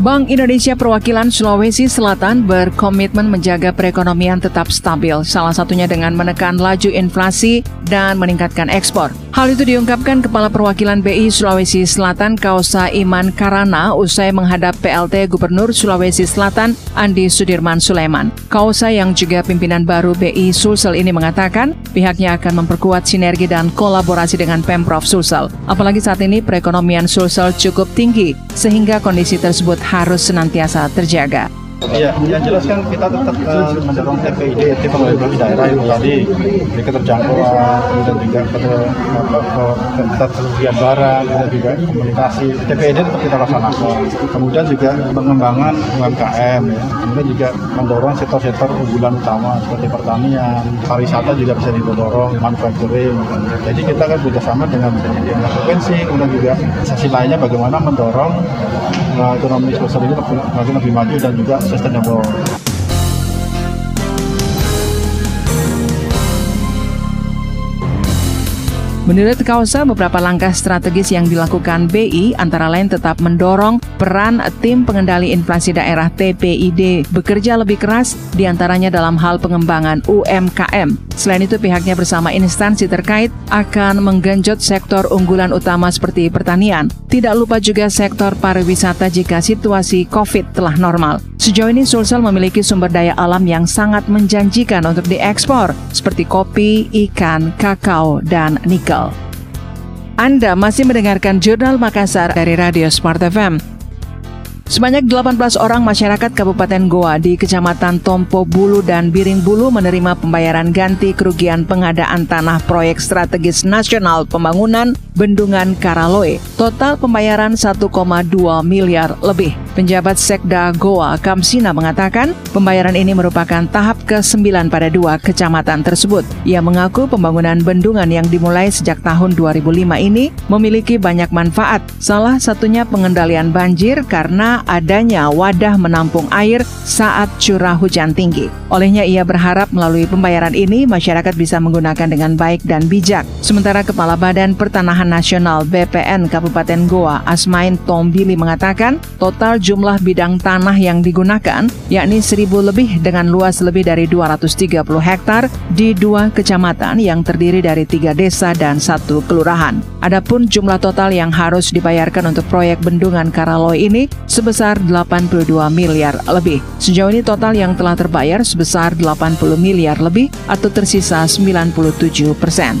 Bank Indonesia Perwakilan Sulawesi Selatan berkomitmen menjaga perekonomian tetap stabil, salah satunya dengan menekan laju inflasi dan meningkatkan ekspor. Hal itu diungkapkan Kepala Perwakilan BI Sulawesi Selatan Kausa Iman Karana usai menghadap PLT Gubernur Sulawesi Selatan Andi Sudirman Sulaiman. Kausa yang juga pimpinan baru BI Sulsel ini mengatakan pihaknya akan memperkuat sinergi dan kolaborasi dengan Pemprov Sulsel. Apalagi saat ini perekonomian Sulsel cukup tinggi sehingga kondisi tersebut harus senantiasa terjaga. Iya, yang jelas kan kita tetap uh, mendorong TPID, itu pembangunan daerah itu tadi, jadi keterjangkauan, kemudian juga ketersediaan barang, kemudian juga komunikasi. TPID tetap kita laksanakan. Kemudian juga pengembangan UMKM, ya. kemudian juga mendorong sektor-sektor unggulan utama seperti pertanian, pariwisata juga bisa didorong, manufacturing. Jadi kita kan bekerjasama dengan provinsi, kemudian juga sisi lainnya bagaimana mendorong ekonomi sosial ini makin lebih maju dan juga sustainable. Menurut Kausa, beberapa langkah strategis yang dilakukan BI antara lain tetap mendorong peran tim pengendali inflasi daerah TPID bekerja lebih keras di antaranya dalam hal pengembangan UMKM. Selain itu, pihaknya bersama instansi terkait akan menggenjot sektor unggulan utama seperti pertanian. Tidak lupa juga sektor pariwisata jika situasi COVID telah normal. Sejauh ini Sulsel memiliki sumber daya alam yang sangat menjanjikan untuk diekspor, seperti kopi, ikan, kakao, dan nikel. Anda masih mendengarkan Jurnal Makassar dari Radio Smart FM. Sebanyak 18 orang masyarakat Kabupaten Goa di Kecamatan Tompo Bulu dan Biring Bulu menerima pembayaran ganti kerugian pengadaan tanah proyek strategis nasional pembangunan Bendungan Karaloe. Total pembayaran 1,2 miliar lebih. Penjabat Sekda Goa Kamsina mengatakan pembayaran ini merupakan tahap ke-9 pada dua kecamatan tersebut. Ia mengaku pembangunan bendungan yang dimulai sejak tahun 2005 ini memiliki banyak manfaat. Salah satunya pengendalian banjir karena adanya wadah menampung air saat curah hujan tinggi. Olehnya ia berharap melalui pembayaran ini masyarakat bisa menggunakan dengan baik dan bijak. Sementara Kepala Badan Pertanahan Nasional BPN Kabupaten Goa Asmain Tombili mengatakan total jumlah bidang tanah yang digunakan, yakni seribu lebih dengan luas lebih dari 230 hektar di dua kecamatan yang terdiri dari tiga desa dan satu kelurahan. Adapun jumlah total yang harus dibayarkan untuk proyek bendungan Karaloy ini sebesar 82 miliar lebih. Sejauh ini total yang telah terbayar sebesar 80 miliar lebih atau tersisa 97 persen.